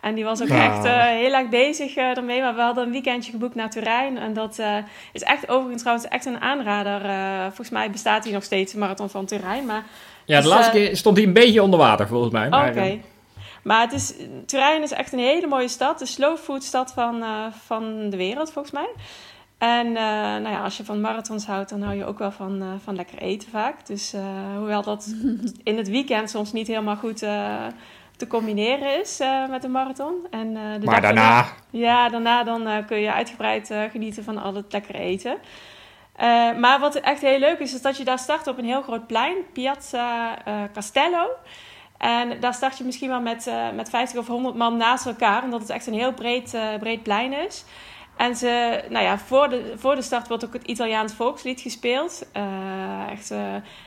En die was ook Ja. echt uh, heel erg bezig uh, ermee. Maar we hadden een weekendje geboekt naar Turijn. En dat uh, is echt overigens trouwens echt een aanrader. volgens mij bestaat hier nog steeds de Marathon van Turijn. Maar Ja, de Dus, laatste eh, keer stond hij een beetje onder water volgens mij. Oké. maar, eh, Maar het is, Turijn is echt een hele mooie stad. De slow food stad van, eh, van de wereld, volgens mij. En eh, nou ja, als je van marathons houdt, dan hou je ook wel van, eh, van lekker eten vaak. Dus eh, hoewel dat [laughs] in het weekend soms niet helemaal goed eh, te combineren is eh, met een marathon. En, eh, de maar dag daarna, ja, daarna dan, kun je uitgebreid genieten van al het lekkere eten. Eh, maar wat echt heel leuk is, is dat je daar start op een heel groot plein, Piazza Castello. En daar start je misschien wel met, eh, met 50 of 100 man naast elkaar, omdat het echt een heel breed, eh, breed plein is. En ze, nou ja, voor de, voor de start wordt ook het Italiaans volkslied gespeeld. Eh, echt, eh,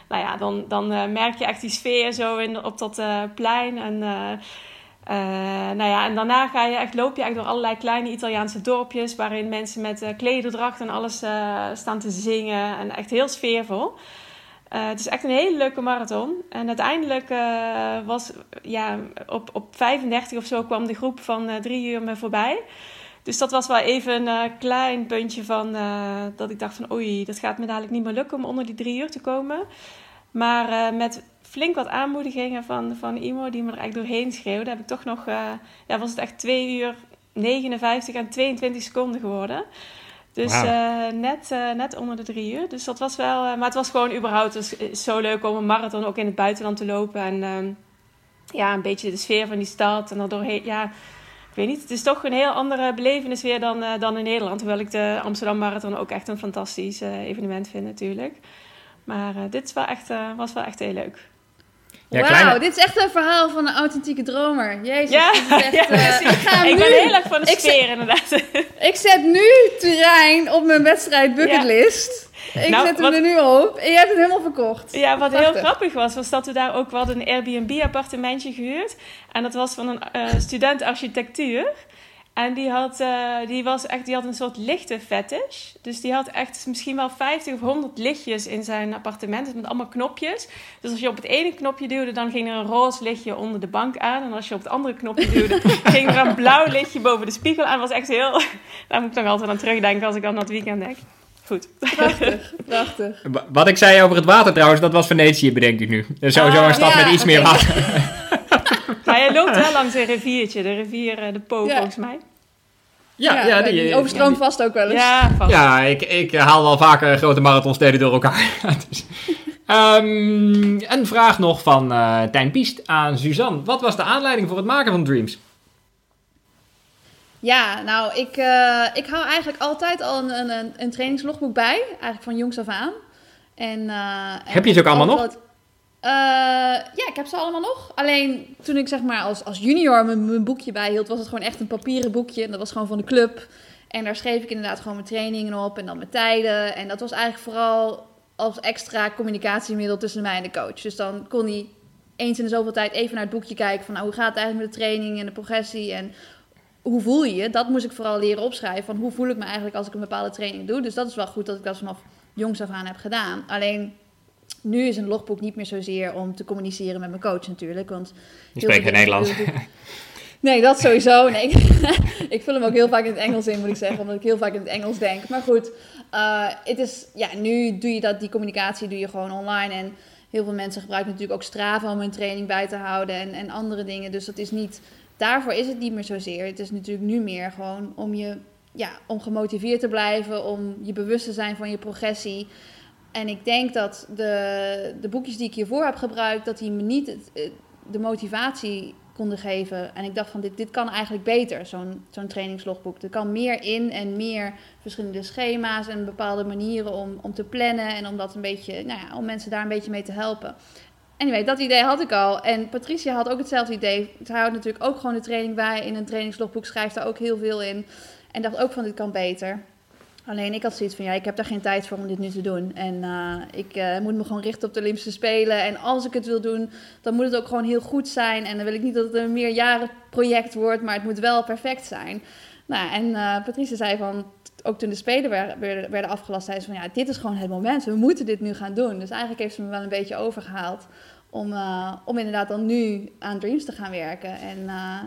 nou ja, dan, dan eh, merk je echt die sfeer zo in, op dat plein. En, nou ja, en daarna ga je echt, loop je echt door allerlei kleine Italiaanse dorpjes... waarin mensen met klederdracht en alles staan te zingen. En echt heel sfeervol. Het is echt een hele leuke marathon. En uiteindelijk was ja, op, op 35 of zo kwam de groep van drie uur me voorbij. Dus dat was wel even een eh, klein puntje van eh, dat ik dacht van oei, dat gaat me dadelijk niet meer lukken om onder die drie uur te komen. Maar eh, met flink wat aanmoedigingen van, van Imo, die me er echt doorheen schreeuwde, heb ik toch nog, ja, was het echt 2 uur 59 en 22 seconden geworden. Dus wow. net, net onder de drie uur. Dus dat was wel. Maar het was gewoon überhaupt dus, zo leuk om een marathon ook in het buitenland te lopen. En ehm, ja, een beetje de sfeer van die stad. En doorheen. Ja, weet niet. Het is toch een heel andere belevenis weer dan, dan in Nederland. Hoewel ik de Amsterdam Marathon ook echt een fantastisch evenement vind, natuurlijk. Maar dit wel echt, was wel echt heel leuk. Ja, Wauw, kleine... dit is echt een verhaal van een authentieke dromer. Jezus, ja, echt, [laughs] ja, uh, ik, ga ik nu, ben heel erg van de sfeer, zet, inderdaad. Ik zet nu terrein op mijn wedstrijd bucketlist. Ja. Ik nou, zet hem wat, er nu op en je hebt het helemaal verkocht. Ja, wat Prachtig. heel grappig was, was dat we daar ook wel een Airbnb-appartementje gehuurd. En dat was van een uh, student architectuur. En die had, uh, die, was echt, die had een soort lichte fetish. Dus die had echt misschien wel 50 of 100 lichtjes in zijn appartement. Met allemaal knopjes. Dus als je op het ene knopje duwde, dan ging er een roze lichtje onder de bank aan. En als je op het andere knopje duwde, [laughs] ging er een blauw lichtje boven de spiegel aan. was echt heel... Daar moet ik nog altijd aan terugdenken als ik aan dat weekend denk. Goed. Prachtig, prachtig. Wat ik zei over het water trouwens, dat was Venetië, bedenk ik nu. Sowieso ah, een stad ja, met iets okay. meer water. [laughs] [laughs] Maar je loopt wel langs een riviertje, de rivier de Po, ja. volgens mij. Ja, ja, ja die, die overstroomt die, vast ook wel eens. Ja, vast. ja ik, ik haal wel vaker grote marathonsteden door elkaar. [laughs] dus, um, een vraag nog van uh, Tijn Piest aan Suzanne. Wat was de aanleiding voor het maken van Dreams? Ja, nou, ik, uh, ik hou eigenlijk altijd al een, een, een trainingslogboek bij. Eigenlijk van jongs af aan. En, uh, Heb je ze ook allemaal nog? Uh, ja, ik heb ze allemaal nog. Alleen toen ik zeg maar als, als junior mijn, mijn boekje bijhield, was het gewoon echt een papieren boekje. En dat was gewoon van de club. En daar schreef ik inderdaad gewoon mijn trainingen op en dan mijn tijden. En dat was eigenlijk vooral als extra communicatiemiddel tussen mij en de coach. Dus dan kon hij eens in de zoveel tijd even naar het boekje kijken van nou, hoe gaat het eigenlijk met de training en de progressie en hoe voel je je? Dat moest ik vooral leren opschrijven van hoe voel ik me eigenlijk als ik een bepaalde training doe. Dus dat is wel goed dat ik dat vanaf jongs af aan heb gedaan. Alleen nu is een logboek niet meer zozeer om te communiceren met mijn coach natuurlijk. Want je spreekt geen Nederlands. [laughs] Nee, dat sowieso. Nee, [laughs] ik vul hem ook heel vaak in het Engels in, moet ik zeggen. Omdat ik heel vaak in het Engels denk. Maar goed, uh, het is, ja, nu doe je dat, die communicatie doe je gewoon online. En heel veel mensen gebruiken natuurlijk ook Strava om hun training bij te houden. En, en andere dingen. Dus dat is niet, daarvoor is het niet meer zozeer. Het is natuurlijk nu meer gewoon om je, ja, om gemotiveerd te blijven. Om je bewust te zijn van je progressie. En ik denk dat de, de boekjes die ik hiervoor heb gebruikt, dat die me niet het, de motivatie konden geven. En ik dacht van, dit, dit kan eigenlijk beter, zo'n zo'n trainingslogboek. Er kan meer in en meer verschillende schema's en bepaalde manieren om, om te plannen. En om dat een beetje, nou ja, om mensen daar een beetje mee te helpen. Anyway, dat idee had ik al. En Patricia had ook hetzelfde idee. Zij houdt natuurlijk ook gewoon de training bij. In een trainingslogboek schrijft daar ook heel veel in. En dacht ook van, dit kan beter. Alleen ik had zoiets van, ja, ik heb daar geen tijd voor om dit nu te doen. En uh, ik uh, moet me gewoon richten op de Olympische Spelen. En als ik het wil doen, dan moet het ook gewoon heel goed zijn. En dan wil ik niet dat het een meerjarenproject wordt, maar het moet wel perfect zijn. Nou, en uh, Patrice zei van, ook toen de Spelen werden, werden afgelast, zei ze van, ja, dit is gewoon het moment. We moeten dit nu gaan doen. Dus eigenlijk heeft ze me wel een beetje overgehaald om, uh, om inderdaad dan nu aan Dreams te gaan werken. En uh,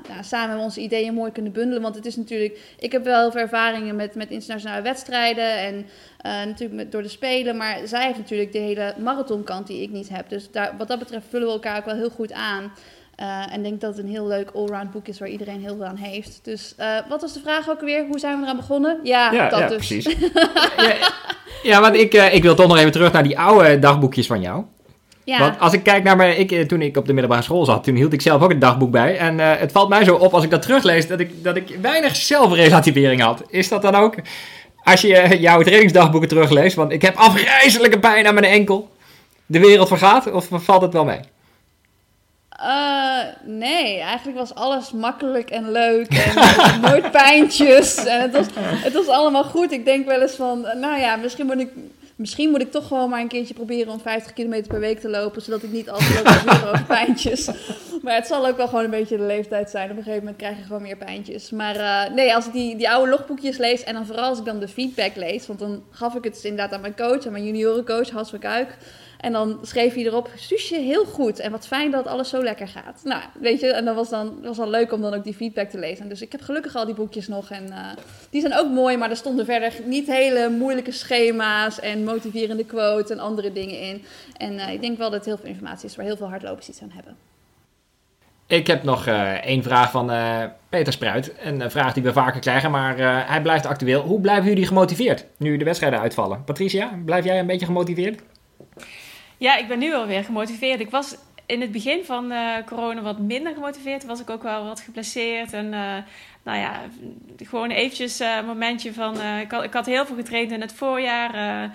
nou, samen onze ideeën mooi kunnen bundelen. Want het is natuurlijk, ik heb wel veel ervaringen met, met internationale wedstrijden en uh, natuurlijk met, door de Spelen. Maar zij heeft natuurlijk de hele marathonkant die ik niet heb. Dus daar, wat dat betreft vullen we elkaar ook wel heel goed aan. en denk dat het een heel leuk allround boek is waar iedereen heel veel aan heeft. Dus wat was de vraag ook weer? Hoe zijn we eraan begonnen? Ja, ja dat ja, dus. precies. [laughs] ja, ja, want ik, ik wil toch nog even terug naar die oude dagboekjes van jou. Ja. Want als ik kijk naar mijn, ik, toen ik op de middelbare school zat, toen hield ik zelf ook een dagboek bij. En uh, het valt mij zo op als ik dat teruglees, dat ik, dat ik weinig zelfrelativering had. Is dat dan ook, als je uh, jouw trainingsdagboeken terugleest, want ik heb afgrijzelijke pijn aan mijn enkel. De wereld vergaat, of valt het wel mee? Uh, nee, eigenlijk was alles makkelijk en leuk en nooit pijntjes. En het was, het was allemaal goed. Ik denk wel eens van, nou ja, misschien moet ik misschien moet ik toch gewoon maar een keertje proberen om 50 kilometer per week te lopen, zodat ik niet altijd loop over pijntjes. [laughs] Maar het zal ook wel gewoon een beetje de leeftijd zijn. Op een gegeven moment krijg je gewoon meer pijntjes. Maar uh, nee, als ik die, die oude logboekjes lees en dan vooral als ik dan de feedback lees. Want dan gaf ik het dus inderdaad aan mijn coach, aan mijn juniorencoach, Hans van Kuik. En dan schreef hij erop, Suusje, heel goed. En wat fijn dat alles zo lekker gaat. Nou, weet je, en dat was dan, was dan leuk om dan ook die feedback te lezen. Dus ik heb gelukkig al die boekjes nog. En uh, die zijn ook mooi, maar er stonden verder niet hele moeilijke schema's en motiverende quotes en andere dingen in. En uh, ik denk wel dat het heel veel informatie is waar heel veel hardlopers iets aan hebben. Ik heb nog uh, één vraag van Peter Spruit. Een vraag die we vaker krijgen, maar hij blijft actueel. Hoe blijven jullie gemotiveerd nu de wedstrijden uitvallen? Patricia, blijf jij een beetje gemotiveerd? Ja, ik ben nu alweer gemotiveerd. Ik was in het begin van corona wat minder gemotiveerd. Was ik ook wel wat geblesseerd. En nou ja, gewoon eventjes een momentje van... ik, ik had heel veel getraind in het voorjaar...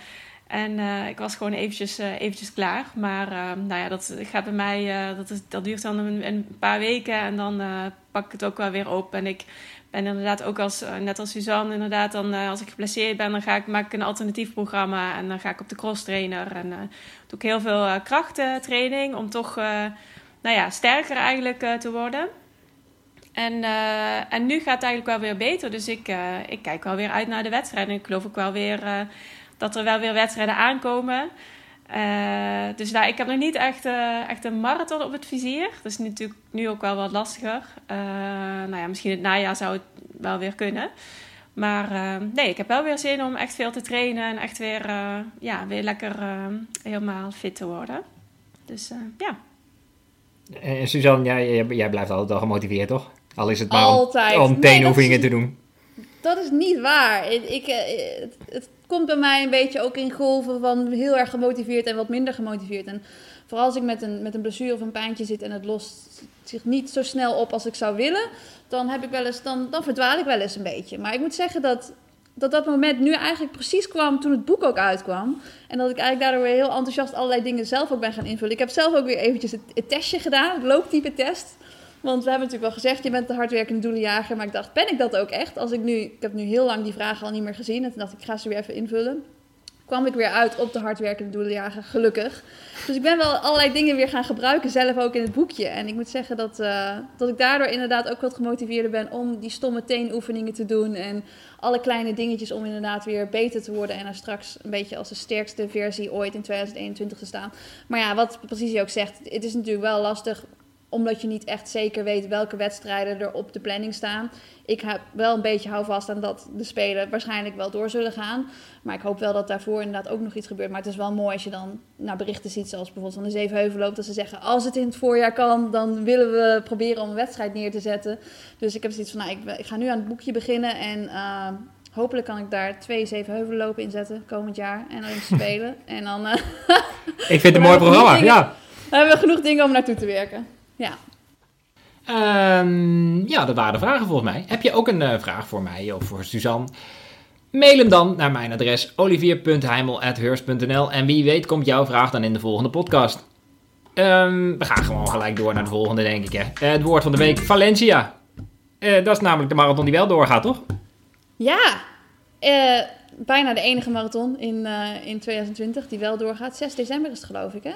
En uh, ik was gewoon eventjes, uh, eventjes klaar. Maar uh, nou ja, dat gaat bij mij, dat, is, dat duurt dan een, een, paar weken en dan pak ik het ook wel weer op. En ik ben inderdaad ook als, net als Suzanne, inderdaad, dan, als ik geblesseerd ben, dan ga ik, maak ik een alternatief programma en dan ga ik op de cross trainer. En doe ik heel veel krachttraining om toch nou ja, sterker eigenlijk te worden. En, en nu gaat het eigenlijk wel weer beter. Dus ik, ik kijk wel weer uit naar de wedstrijd. En ik geloof ook wel weer dat er wel weer wedstrijden aankomen. Uh, dus daar, ik heb nog niet echt, uh, echt een marathon op het vizier. Dat is natuurlijk nu ook wel wat lastiger. Uh, nou ja, misschien het najaar zou het wel weer kunnen. Maar nee, ik heb wel weer zin om echt veel te trainen en echt weer, ja, weer lekker helemaal fit te worden. Dus ja. En Suzanne, jij, jij blijft altijd wel gemotiveerd, toch? Al is het maar altijd. om, om te doen. Dat is niet waar. Ik, ik het, het komt bij mij een beetje ook in golven van heel erg gemotiveerd en wat minder gemotiveerd. En vooral als ik met een, met een blessure of een pijntje zit en het lost zich niet zo snel op als ik zou willen, dan, heb ik wel eens, dan, dan verdwaal ik wel eens een beetje. Maar ik moet zeggen dat, dat dat moment nu eigenlijk precies kwam toen het boek ook uitkwam. En dat ik eigenlijk daardoor weer heel enthousiast allerlei dingen zelf ook ben gaan invullen. Ik heb zelf ook weer eventjes het, het testje gedaan, het looptype test. Want we hebben natuurlijk wel gezegd, je bent de hardwerkende doelenjager. Maar ik dacht, ben ik dat ook echt? Als ik nu, ik heb nu heel lang die vragen al niet meer gezien. En toen dacht ik, ga ze weer even invullen. Kwam ik weer uit op de hardwerkende doelenjager, gelukkig. Dus ik ben wel allerlei dingen weer gaan gebruiken, zelf ook in het boekje. En ik moet zeggen dat, uh, dat ik daardoor inderdaad ook wat gemotiveerder ben om die stomme teenoefeningen te doen. En alle kleine dingetjes om inderdaad weer beter te worden. En er straks een beetje als de sterkste versie ooit in 2021 te staan. Maar ja, wat precies ook zegt, het is natuurlijk wel lastig omdat je niet echt zeker weet welke wedstrijden er op de planning staan. Ik heb wel een beetje houvast aan dat de Spelen waarschijnlijk wel door zullen gaan. Maar ik hoop wel dat daarvoor inderdaad ook nog iets gebeurt. Maar het is wel mooi als je dan naar berichten ziet, zoals bijvoorbeeld van de Zevenheuvel loopt. Dat ze zeggen, als het in het voorjaar kan, dan willen we proberen om een wedstrijd neer te zetten. Dus ik heb zoiets van, nou, ik, ik ga nu aan het boekje beginnen. En uh, hopelijk kan ik daar twee Zevenheuvel lopen inzetten komend jaar. En dan [laughs] spelen. en dan... Uh, ik vind het een mooi [laughs] programma, ja. Dan hebben we genoeg dingen om naartoe te werken. Ja. Um, ja, dat waren de vragen volgens mij. Heb je ook een uh, vraag voor mij of voor Suzanne? Mail hem dan naar mijn adres olivier.heimel.hurst.nl en wie weet komt jouw vraag dan in de volgende podcast. Um, we gaan gewoon gelijk door naar de volgende, denk ik. Hè. Uh, het woord van de week, Valencia. Uh, dat is namelijk de marathon die wel doorgaat, toch? Ja, bijna de enige marathon in, in 2020 die wel doorgaat. 6 december is het geloof ik, hè?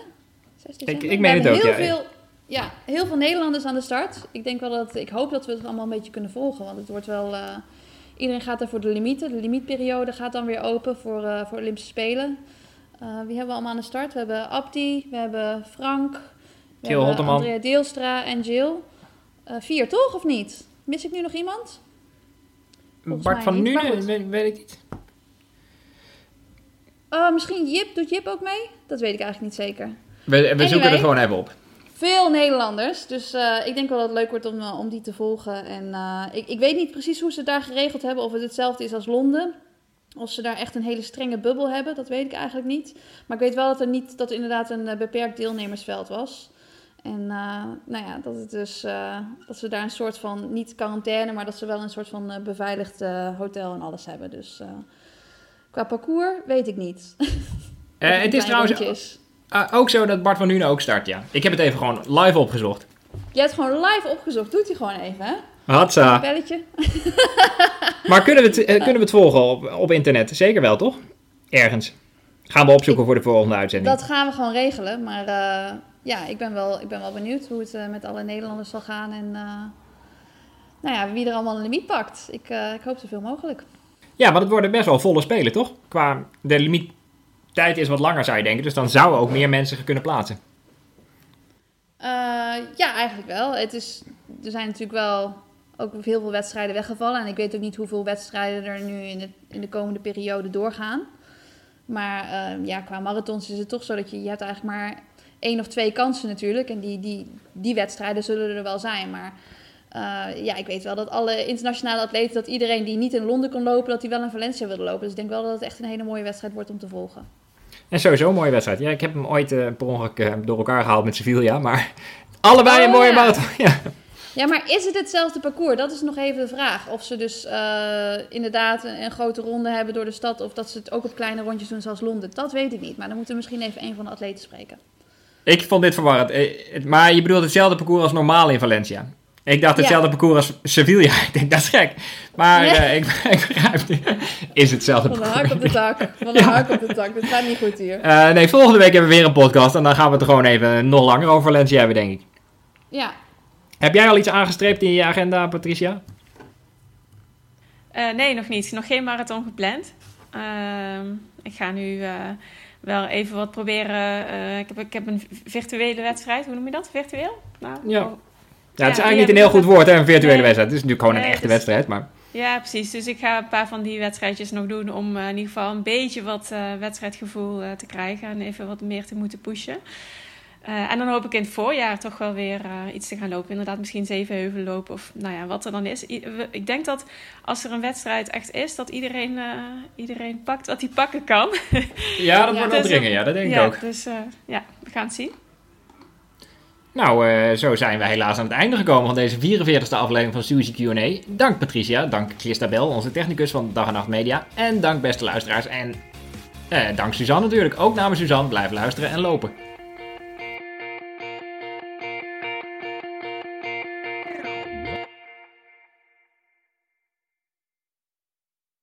6 december. Ik, ik meen het ook, heel ja. Veel, ja, heel veel Nederlanders aan de start. Ik denk wel dat, ik hoop dat we het allemaal een beetje kunnen volgen. Want het wordt wel, uh, iedereen gaat er voor de limieten. De limietperiode gaat dan weer open voor, uh, voor Olympische Spelen. Uh, wie hebben we allemaal aan de start? We hebben Abdi, we hebben Frank, we Jill hebben Andrea Deelstra en Jill. vier toch, of niet? Mis ik nu nog iemand? Volgens Bart van Nuenen, weet, weet, ik niet. misschien Jip, doet Jip ook mee? Dat weet ik eigenlijk niet zeker. We, we anyway, zoeken er gewoon even op veel Nederlanders. Dus uh, ik denk wel dat het leuk wordt om, om die te volgen. En uh, ik, ik weet niet precies hoe ze het daar geregeld hebben. Of het hetzelfde is als Londen. Of ze daar echt een hele strenge bubbel hebben, dat weet ik eigenlijk niet. Maar ik weet wel dat er, niet, dat er inderdaad een beperkt deelnemersveld was. En nou ja, dat, het dus, dat ze daar een soort van, niet quarantaine, maar dat ze wel een soort van beveiligd hotel en alles hebben. Dus qua parcours weet ik niet. het is trouwens... Rondjes. Uh, ook zo dat Bart van Nuenen ook start, ja. Ik heb het even gewoon live opgezocht. Je hebt gewoon live opgezocht. Doet hij gewoon even, hè? Hatsa. Belletje. [laughs] maar kunnen we, het, uh, kunnen we het volgen op, op internet? Zeker wel, toch? Ergens. Gaan we opzoeken Ik, voor de volgende uitzending. Dat gaan we gewoon regelen. Maar uh, ja, ik ben, wel, ik ben wel benieuwd hoe het met alle Nederlanders zal gaan. En nou ja, wie er allemaal een limiet pakt. Ik, ik hoop zoveel mogelijk. Ja, maar het worden best wel volle spelen, toch? Qua de limiettijd is wat langer, zou je denken. Dus dan zouden ook meer mensen kunnen plaatsen. ja, eigenlijk wel. Het is, er zijn natuurlijk wel ook heel veel wedstrijden weggevallen. En ik weet ook niet hoeveel wedstrijden er nu in de, in de komende periode doorgaan. Maar uh, ja, qua marathons is het toch zo dat je, je hebt eigenlijk maar één of twee kansen natuurlijk. En die, die, die wedstrijden zullen er wel zijn. Maar uh, ja, ik weet wel dat alle internationale atleten, dat iedereen die niet in Londen kon lopen, dat die wel in Valencia wilde lopen. Dus ik denk wel dat het echt een hele mooie wedstrijd wordt om te volgen. En sowieso een mooie wedstrijd. Ja, ik heb hem ooit uh, per ongeluk door elkaar gehaald met Sevilla, maar [laughs] allebei een oh, mooie marathon. [laughs] Ja. Ja, maar is het hetzelfde parcours? Dat is nog even de vraag. Of ze dus inderdaad een, een, grote ronde hebben door de stad, of dat ze het ook op kleine rondjes doen zoals Londen. Dat weet ik niet. Maar dan moeten we misschien even een van de atleten spreken. Ik vond dit verwarrend. Eh, maar je bedoelt hetzelfde parcours als normaal in Valencia. Ik dacht hetzelfde parcours als Sevilla. [laughs] Ik denk, dat is gek. Maar ja. uh, ik, [laughs] ik, begrijp het. Is hetzelfde Van de hak op de tak. [laughs] Van de hak op de tak. Dat gaat niet goed hier. Uh, nee, volgende week hebben we weer een podcast. En dan gaan we het er gewoon even nog langer over Valencia hebben, denk ik. Ja, heb jij al iets aangestreept in je agenda, Patricia? Uh, nee, nog niet. Nog geen marathon gepland. Uh, ik ga nu uh, wel even wat proberen. ik, heb, ik heb een virtuele wedstrijd. Hoe noem je dat? Virtueel? Nou, ja. Oh. Ja, het is eigenlijk niet een heel goed woord, hè, een virtuele wedstrijd. Het is natuurlijk gewoon een echte dus, wedstrijd. Maar... Ja, precies. Dus ik ga een paar van die wedstrijdjes nog doen om in ieder geval een beetje wat wedstrijdgevoel te krijgen en even wat meer te moeten pushen. Uh, en dan hoop ik in het voorjaar toch wel weer uh, iets te gaan lopen. Inderdaad, misschien zeven heuvel lopen of nou ja, wat er dan is. ik denk dat als er een wedstrijd echt is, dat iedereen, uh, iedereen pakt wat hij pakken kan. ja, dat [laughs] wordt wel dus, dringen, ja, dat denk ja, ik ook. Dus ja, we gaan het zien. Nou, zo zijn we helaas aan het einde gekomen van deze 44e aflevering van Suzy Q&A. Dank Patricia, dank Christabel, onze technicus van Dag en Nacht Media. En dank beste luisteraars en dank Suzanne natuurlijk. Ook namens Suzanne, blijf luisteren en lopen.